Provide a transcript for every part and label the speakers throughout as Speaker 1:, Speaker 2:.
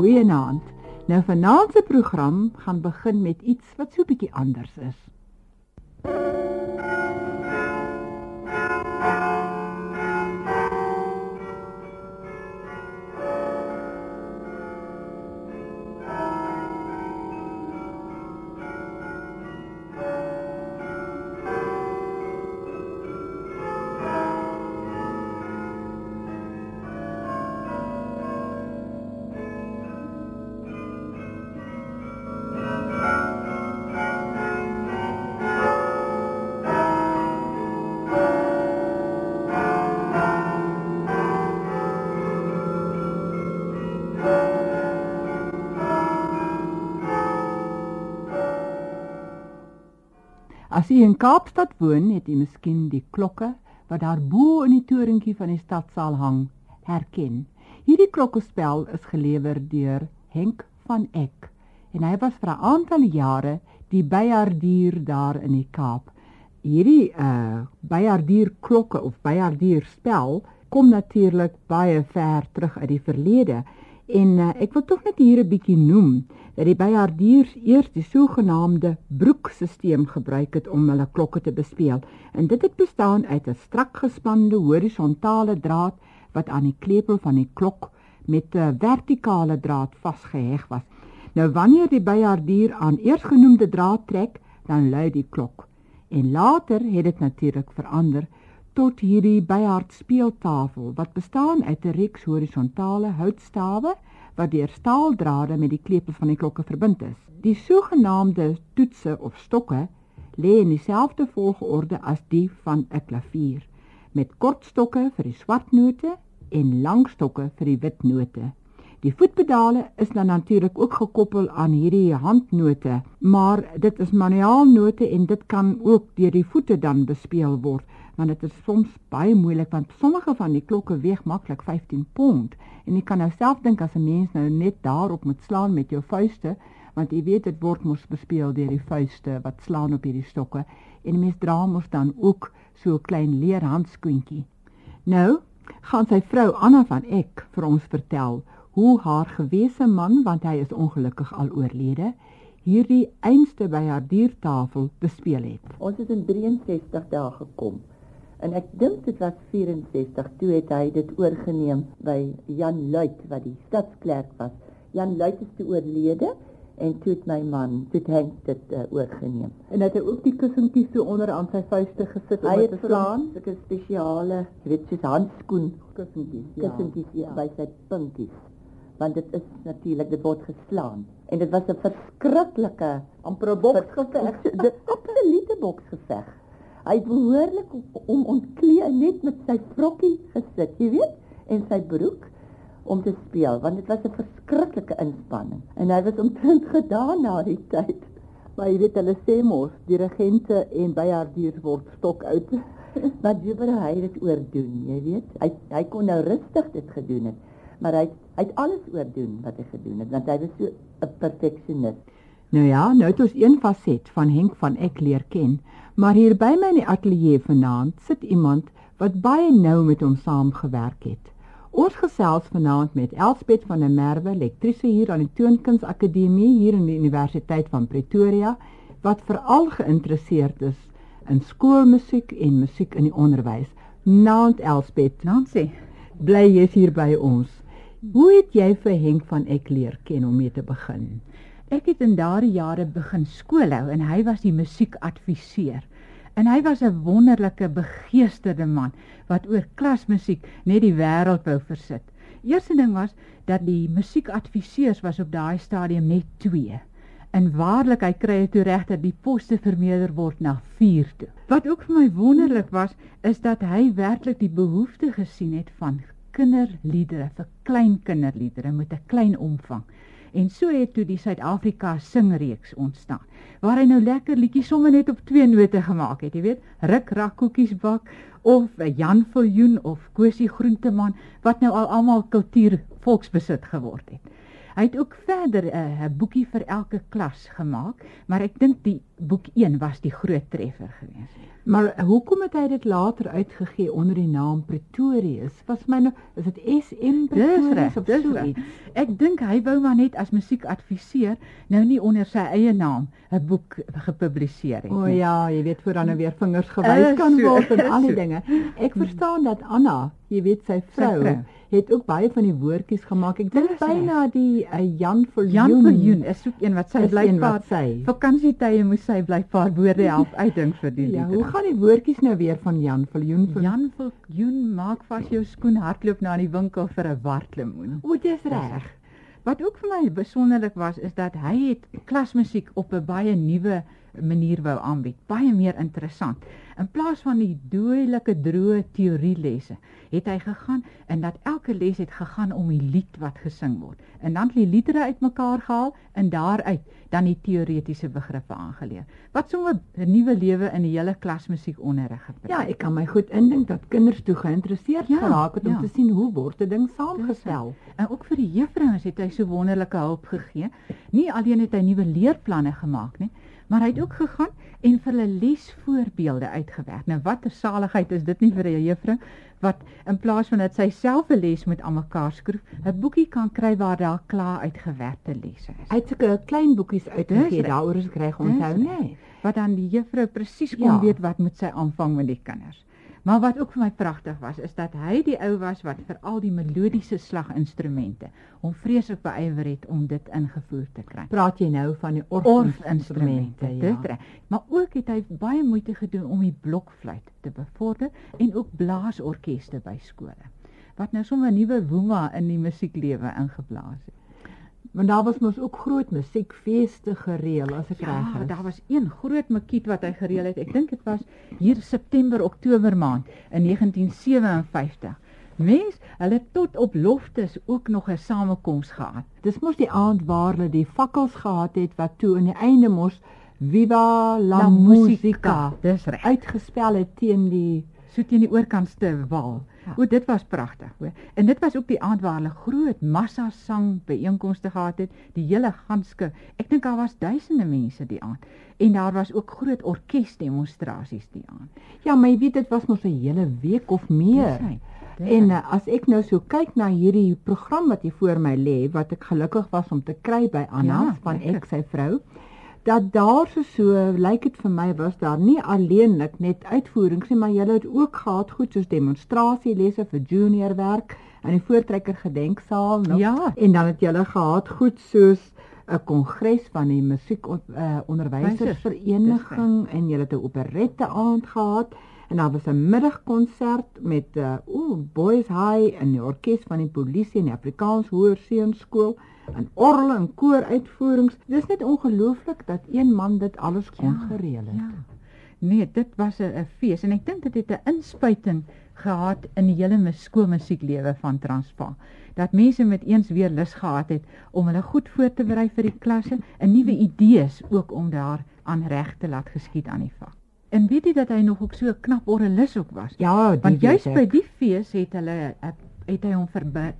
Speaker 1: Goeienaand. Nou vanaand se program gaan begin met iets wat so bietjie anders is. As u in Kaapstad woon, het u miskien die klokke wat daar bo in die torentjie van die stadsaal hang, herken. Hierdie klokkespel is gelewer deur Henk van Eck en hy was vir 'n aantal jare die byhardier daar in die Kaap. Hierdie uh byhardier klokke of byhardier spel kom natuurlik baie ver terug uit die verlede en uh, ek wil tog net hier 'n bietjie noem dat die byhardiers eers die sogenaamde broekstelsel gebruik het om hulle klokke te bespeel. En dit het bestaan uit 'n strak gespande horisontale draad wat aan die klepel van die klok met 'n vertikale draad vasgeheg was. Nou wanneer die byhardier aan eersgenoemde draad trek, dan lui die klok. En later het dit natuurlik verander tot hierdie byhard speeltafel wat bestaan uit 'n reeks horisontale houtstawe wat deur staaldrade met die klepel van die klokke verbind is. Die sogenaamde toetse of stokke lê in dieselfde volgorde as die van 'n klavier, met kort stokke vir die swart note en lang stokke vir die wit note. Die voetpedale is dan natuurlik ook gekoppel aan hierdie handnote, maar dit is manuaalnote en dit kan ook deur die voete dan bespeel word want dit is soms baie moeilik want sommige van die klokke weeg maklik 15 pond en jy kan nou self dink as 'n mens nou net daarop moet slaan met jou vuiste want jy weet dit word mos bespeel deur die vuiste wat slaan op hierdie stokke en mens dra mos dan ook so 'n klein leer handskoentjie. Nou gaan sy vrou Anna van Eck vir ons vertel hoe haar gewese man want hy is ongelukkig al oorlede hierdie einste by haar diertafel bespeel het.
Speaker 2: Ons het in 63 dae gekom En ek dink dit was 64 toe het hy dit oorgeneem by Jan Luit wat die stadsklerk was. Jan Luit is toe oorlede en toe het my man dit het dit uh, oorgeneem.
Speaker 1: En het hy ook die kussentjies so onder aan sy vuiste gesit
Speaker 2: om te slaan? Dit is spesiale, weet jy, handskoen kussentjies, ja. kussentjies ja. by sy puntjies. Want dit is natuurlik dit word geslaan en dit was 'n verskriklike
Speaker 1: amper boksgeveg.
Speaker 2: Dit absolute boksgeveg. Hy behoorlik om ontklee net met sy vrokkie gesit, jy weet, en sy broek om te speel, want dit was 'n verskriklike inspanning. En hy was omtrent gedaan na die tyd. Maar jy weet hulle sê mos, dirigente en byhardiers word stok uit. maar Jubber hy dit oordoen, jy weet. Hy hy kon nou rustig dit gedoen het, maar hy hy het alles oordoen wat hy gedoen het, want hy was so 'n perfeksionis.
Speaker 1: Nou ja, nou het ons een faset van Henk van Eck leer ken, maar hier by my in die ateljee vanaand sit iemand wat baie nou met hom saamgewerk het. Ons gesels vanaand met Elspet van der Merwe, lektriese hier aan die Toonkuns Akademie hier in die Universiteit van Pretoria, wat veral geïnteresseerd is in skoolmusiek en musiek in die onderwys. Naand Elspet,
Speaker 3: Nancy,
Speaker 1: bly jy hier by ons? Hoe het jy vir Henk van Eck leer ken om mee te begin?
Speaker 3: Ek het in daardie jare begin skool hou en hy was die musiekadviseur. En hy was 'n wonderlike begeesterde man wat oor klasmusiek net die wêreld wou versit. Eerste ding was dat die musiekadviseurs was op daai stadium net 2. En waarlik hy kry toe regter die poste vermeerder word na 4 toe. Wat ook vir my wonderlik was, is dat hy werklik die behoefte gesien het van kinderliedere vir klein kinderliedere met 'n klein omvang. En so het toe die Suid-Afrika singreeks ontstaan. Waar hy nou lekker liedjies sommer net op twee note gemaak het, jy weet, Ruk rak koekies bak of Jan Viljoen of Kosie Groenteman wat nou al almal kultuur volksbesit geword het. Hy het ook verder 'n uh, boekie vir elke klas gemaak, maar ek dink die boek 1 was die groot treffer geweest.
Speaker 1: Maar hoekom het hy dit later uitgegee onder die naam Pretorius? Was my nou is dit SM Pretorius of so iets?
Speaker 3: Ek dink hy wou maar net as musiekadviseur nou nie onder sy eie naam 'n boek gepubliseer het
Speaker 1: O
Speaker 3: nie.
Speaker 1: ja, jy weet voor dan nou weer vingers gewys
Speaker 3: Is
Speaker 1: kan
Speaker 3: so,
Speaker 1: word en al die
Speaker 3: so.
Speaker 1: dinge. Ek verstaan dat Anna, jy weet sy vrou,
Speaker 3: vrou.
Speaker 1: het ook baie van die woordjies gemaak. Ek dink byna die uh, Jan Viljoen.
Speaker 3: Jan Viljoen is ook een wat sy blykbaar
Speaker 1: sy.
Speaker 3: vakansietye moes sy blykbaar woorde help uitdink vir die
Speaker 1: Ja,
Speaker 3: liedere.
Speaker 1: hoe gaan die woordjies nou weer van Jan Viljoen? Vir...
Speaker 3: Jan Viljoen maak vas jou skoen hardloop na die winkel vir 'n wartlemoen.
Speaker 1: O, dis
Speaker 3: Dis
Speaker 1: reg.
Speaker 3: Wat ook vir my besonderlik was is dat hy het klasmusiek op 'n baie nuwe manier wou aanbied, baie meer interessant. In plaas van die doelike droë teorielesse, het hy gegaan en dat elke les het gegaan om die lied wat gesing word. En dan het die liedere uitmekaar gehaal en daaruit dan die teoretiese begrippe aangeleer. Wat sommer 'n nuwe lewe in die hele klasmusiekonderrig gebring.
Speaker 1: Ja, ek kan my goed indink dat kinders toe geïnteresseerd
Speaker 3: Ja,
Speaker 1: geraak het om
Speaker 3: ja.
Speaker 1: te sien hoe word 'n ding saamgestel.
Speaker 3: En ook vir die juffrouens het hy so wonderlike hulp gegee. Nie alleen het hy nuwe leerplanne gemaak nie, maar hy het ook gegaan en vir hulle lesvoorbeelde uitgewerk. Nou watter saligheid is dit nie vir 'n juffrou wat in plaas van dat sy self 'n les moet aan mekaar skroef, 'n boekie kan kry waar daar klaar uitgewerkte lesse is.
Speaker 1: Hy het sulke klein boekies uitgegee daaroor is ek reg onthou, nê?
Speaker 3: Wat dan die juffrou presies kon
Speaker 1: Ja.
Speaker 3: weet wat moet sy aanvang met die kinders. Maar wat ook vir my pragtig was, is dat hy die ou was wat vir al die melodiese slaginstrumente hom vreeslik beywer het om dit ingevoer te kry.
Speaker 1: Praat jy nou van die
Speaker 3: Orfinstrumente,
Speaker 1: orfinstrumente,
Speaker 3: dit. Maar ook het hy baie moeite gedoen om die blokfluit te bevorder en ook blaasorkeste by skole. Wat nou sommer 'n nuwe woema in die musieklewe ingeblaas het.
Speaker 1: Want daar was mos ook groot musiekfeeste gereël as ek reg
Speaker 3: Ja,
Speaker 1: is.
Speaker 3: daar was een groot makiet wat hy gereël het. Ek dink dit was hier September Oktober maand in 1957. Mens, hulle het tot op loftes ook nog 'n samekoms gehad.
Speaker 1: Dis mos die aand waar hulle die fakkels gehad het wat toe aan die einde mos Viva la, Musica
Speaker 3: Dis reg.
Speaker 1: uitgespel het teen die
Speaker 3: so teen die oorkantste wal.
Speaker 1: Ja.
Speaker 3: O, dit was pragtig, hoor. En dit was ook die aand waar hulle groot massa sang byeenkomste gehad het, die hele ganske. Ek dink daar was duisende mense die aand. En daar was ook groot orkesdemonstrasies die aand.
Speaker 1: Ja, maar jy weet dit was mos 'n hele week of meer.
Speaker 3: Dis hy.
Speaker 1: En uh, as ek nou so kyk na hierdie program wat hier voor my lê, wat ek gelukkig was om te kry by Anna
Speaker 3: Ja,
Speaker 1: van ek sy vrou, dat daar so so lyk dit vir my was daar nie alleenlik net uitvoerings nie, maar julle het ook gehad goed soos demonstrasielesse vir juniorwerk in die voortrekker gedenksaal, nou.
Speaker 3: Ja.
Speaker 1: En dan het julle gehad goed soos 'n kongres van die musiek uh, onderwysersvereniging en julle het 'n operette aand gehad en daar was 'n middagkonsert met uh ooh Boys High en die orkes van die polisie en die Afrikaans Hoërseunskool en orgel en kooruitvoerings. Dis net ongelooflik dat een man dit alles kon
Speaker 3: Ja,
Speaker 1: gereël het.
Speaker 3: Ja. Nee, dit was 'n 'n fees en ek dink dit het 'n inspuiting gehad in die hele mus- skoolmusieklewe van Transvaal. Dat mense met eens weer lus gehad het om hulle goed voor te berei vir die klasse en nuwe idees ook om daar aan reg te laat geskied aan die vak. En weet jy dat hy nog ook so 'n knap orgelis ook was?
Speaker 1: Ja, die
Speaker 3: Want
Speaker 1: weet
Speaker 3: by die fees het hulle eh, het hy hom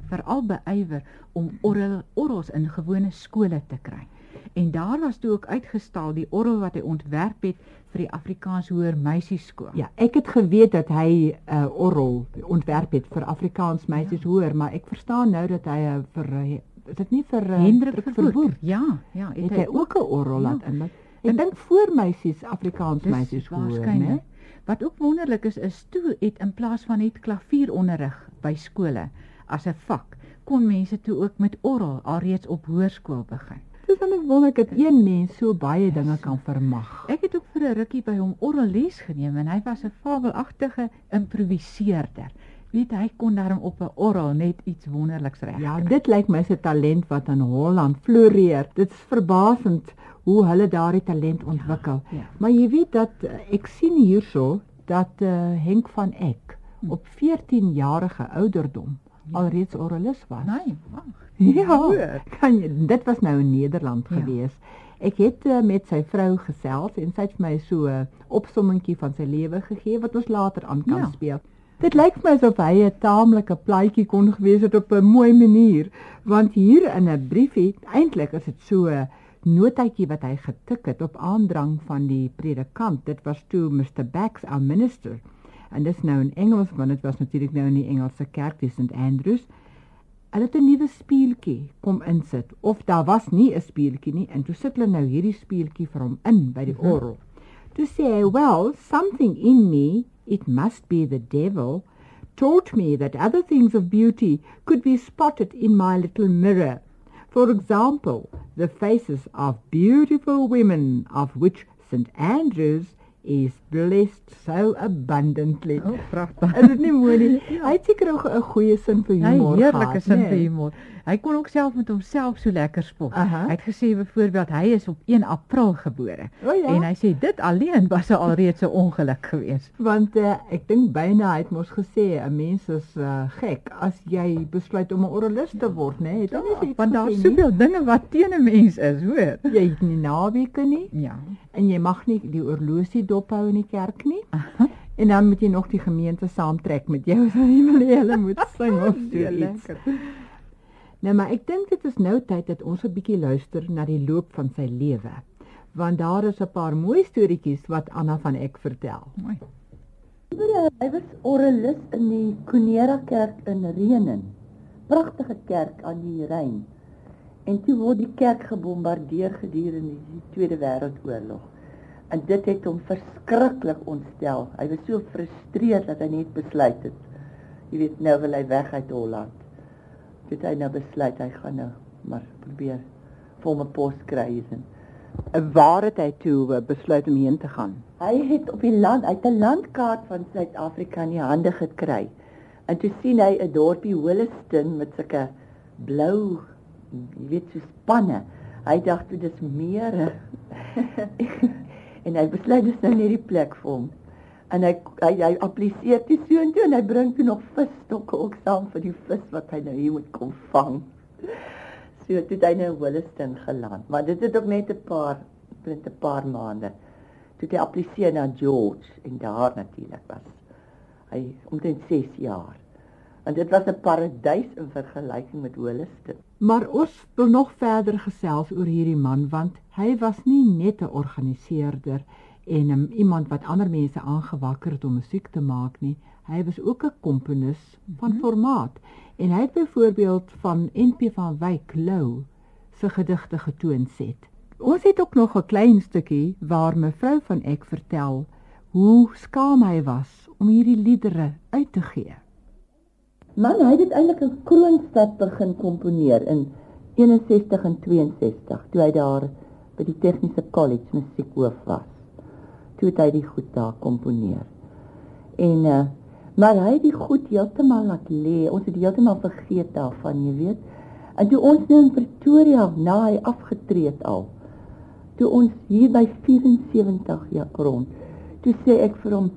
Speaker 3: veral beywer om orgel orgels in gewone skole te kry. En daar was toe ook uitgestal die orgel wat hy ontwerp het vir die Afrikaans Hoër Meisieskool.
Speaker 1: Ja, ek het geweet dat hy 'n uh, orgel ontwerp het vir Afrikaans meisies hoor, maar ek verstaan nou dat hy uh, vir uh, is dit nie vir uh,
Speaker 3: Hendrik
Speaker 1: vir-
Speaker 3: Verwoerd. Ja, ja,
Speaker 1: het hy ook 'n orgel laat
Speaker 3: Ja.
Speaker 1: inlaat.
Speaker 3: En-
Speaker 1: Ek dink voor meisies Afrikaans meisies hoor, né?
Speaker 3: Wat ook wonderlik is, is toe het in plaas van net klavieronderrig by skole as 'n vak, kon mense toe ook met orgel alreeds op hoërskool begin.
Speaker 1: Dis dan ek wonder dat een mens so baie dinge kan vermag.
Speaker 3: Ek het ook vir 'n rukkie by hom orgelles geneem en hy was 'n fabelagtige improviseerder. Weet hy kon daarom op 'n orgel net iets wonderliks reg.
Speaker 1: Ja, dit lyk my se talent wat in Holland floreer. Dit is verbasend hoe hulle daardie talent ontwikkel.
Speaker 3: ja.
Speaker 1: Maar jy weet dat eh, ek sien hierso dat uh, Henk van Eck
Speaker 3: Hm.
Speaker 1: op 14 jarige ouderdom alreeds orgelis was.
Speaker 3: Nee, wag.
Speaker 1: Ja,
Speaker 3: Hoor.
Speaker 1: kan jy dit was nou in Nederland
Speaker 3: Ja.
Speaker 1: gewees. Ek het uh, met sy vrou gesels en sy het vir my so 'n opsommingkie van sy lewe gegee wat ons later aan kan
Speaker 3: Ja.
Speaker 1: speel. Dit lyk vir my asof hy 'n taamlike plaatjie kon gewees het op 'n mooi manier, want hier in 'n briefie, eintlik is dit so 'n notaatjie wat hy getik het op aandrang van die predikant. Dit was toe Mr. Bax, our minister. En dis nou in Engels, want dit was natuurlik nou in die Engelse kerk, dis St Andrews. Hulle het 'n nuwe speeltjie kom insit of daar was nie 'n speeltjie nie en toe sit hulle nou hierdie speeltjie vir hom in by die
Speaker 3: Mhm.
Speaker 1: orgel. To say, well, something in me, it must be the devil, taught me that other things of beauty could be spotted in my little mirror. For example, the faces of beautiful women, of which St. Andrews is blessed so abundantly.
Speaker 3: O, pragtig.
Speaker 1: Is dit nie mooi nie? Hy het seker ook 'n goeie sin vir
Speaker 3: Hy
Speaker 1: humor
Speaker 3: heerlike
Speaker 1: gehad,
Speaker 3: sin
Speaker 1: nee.
Speaker 3: vir humor. Hy kon ook self met homself so lekker spot.
Speaker 1: Aha.
Speaker 3: Hy het gesê byvoorbeeld hy is op 1 April gebore.
Speaker 1: O ja.
Speaker 3: En hy sê dit alleen was 'n alreeds 'n ongeluk geweest.
Speaker 1: Want uh, ek dink byna hy het mos gesê 'n mens is uh, gek as jy besluit om 'n orgelis te word, né? Nee, het hy nie so iets
Speaker 3: want daar's
Speaker 1: gesê nie?
Speaker 3: soveel dinge wat teen 'n mens is, hoor.
Speaker 1: Jy het nie naweke nie
Speaker 3: Ja.
Speaker 1: En jy mag nie die oorlosie dophou in die kerk nie.
Speaker 3: Aha.
Speaker 1: En dan moet jy nog die gemeente saamtrek met jou as jy wil hê hulle moet sing of so
Speaker 3: Ja,
Speaker 1: iets. Nou maar ek dink dit is nou tyd dat ons 'n bietjie luister na die loop van sy lewe. Want daar is 'n paar mooi storieetjies wat Anna van Eck vertel.
Speaker 3: Mooi.
Speaker 2: Hy was orgelis in die Kunera kerk in Renen. Pragtige kerk aan die Ryn. En toe word die kerk gebombardeer gedurende die Tweede Wêreldoorlog. En dit het hom verskriklik ontstel. Hy was so gefrustreerd dat hy net besluit het. Jy weet nou wil hy weg uit Holland. Dit hy nou besluit hy gaan nou maar probeer vir hom 'n pos kry hiersin.
Speaker 1: En waar het hy toe uh, besluit om heen te gaan?
Speaker 2: Hy het op die land uit 'n landkaart van Suid-Afrika in die hande gekry. En toe sien hy 'n dorpie Holliston met sulke blou, jy weet, so spanne. Hy dink toe dis mere. en hy besluit dis nou net die plek vir hom. En hy hy, hy appliseer toe soontoe en hy bring toe nog visstokke ook saam vir die vis wat hy nou hier moet kom vang. So toe het hy nou Holliston geland, maar dit het ook net 'n paar net 'n paar maande toe het hy appliseer na George en daar natuurlik was hy omtrent 6 jaar. En dit was 'n paradys in vergelyking met Holliston.
Speaker 1: Maar ons wil nog verder gesels oor hierdie man want hy was nie net 'n organiseerder en um, iemand wat ander mense aangewakker het om musiek te maak nie. Hy was ook 'n komponis van formaat en hy het byvoorbeeld van NP van Wyk Lou se gedigte getoonset. Ons het ook nog 'n klein stukkie waar mevrou van Eck vertel hoe skaam hy was om hierdie liedere uit te gee.
Speaker 2: Man, hy het eintlik in Kroonstad begin komponeer in 61 en 62 toe hy daar by die Tegniese College musiekhoof was. Toe het hy die goed daar komponeer. En uh maar hy het die goed heeltemal laat lê. Ons het heeltemal vergeet daarvan, jy weet. En toe ons nou in Pretoria na hy afgetree het al. Toe ons hier by 74 jaar rond. Toe sê ek vir hom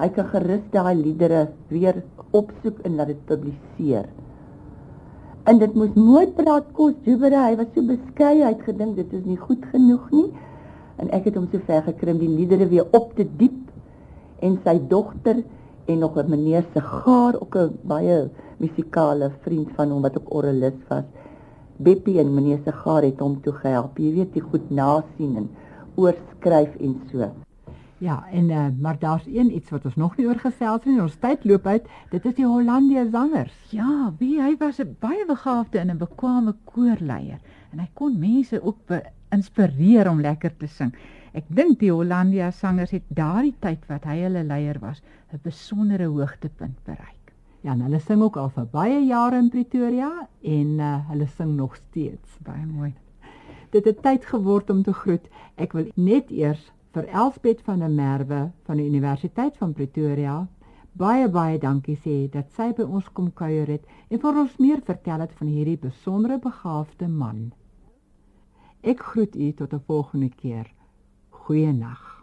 Speaker 2: hy kan gerus daai liedere weer opsoek en laat dit publiseer. En dit moes mooi praat kos Jubera, hy was so beskeie, hy het gedink dit is nie goed genoeg nie. En ek het hom so ver gekry om die liedere weer op te diep en sy dogter en nog 'n meneer se gaar ook 'n baie musikale vriend van hom wat ook orgelis was. Beppie en meneer se gaar het hom toe gehelp. Jy weet, die goed nasien en oorskryf en so.
Speaker 1: Ja, en uh, maar daar's een iets wat ons nog nie oor gesels het nie. Ons tyd loop uit. Dit is die Hollandia sangers.
Speaker 3: Ja, wie hy was 'n baie begaafde en 'n bekwame koorleier en hy kon mense ook inspireer om lekker te sing. Ek dink die Hollandia sangers het daardie tyd wat hy hulle leier was, 'n besondere hoogtepunt bereik.
Speaker 1: Ja, en hulle sing ook al vir baie jare in Pretoria en uh, hulle sing nog steeds.
Speaker 3: Baie mooi.
Speaker 1: Dit het tyd geword om te groet. Ek wil net eers vir Elsbet van der Merwe van die Universiteit van Pretoria baie baie dankie sê dat sy by ons kom kuier het en vir ons meer vertel het van hierdie besondere begaafde man. Ek groet u tot 'n volgende keer. Goeienaand.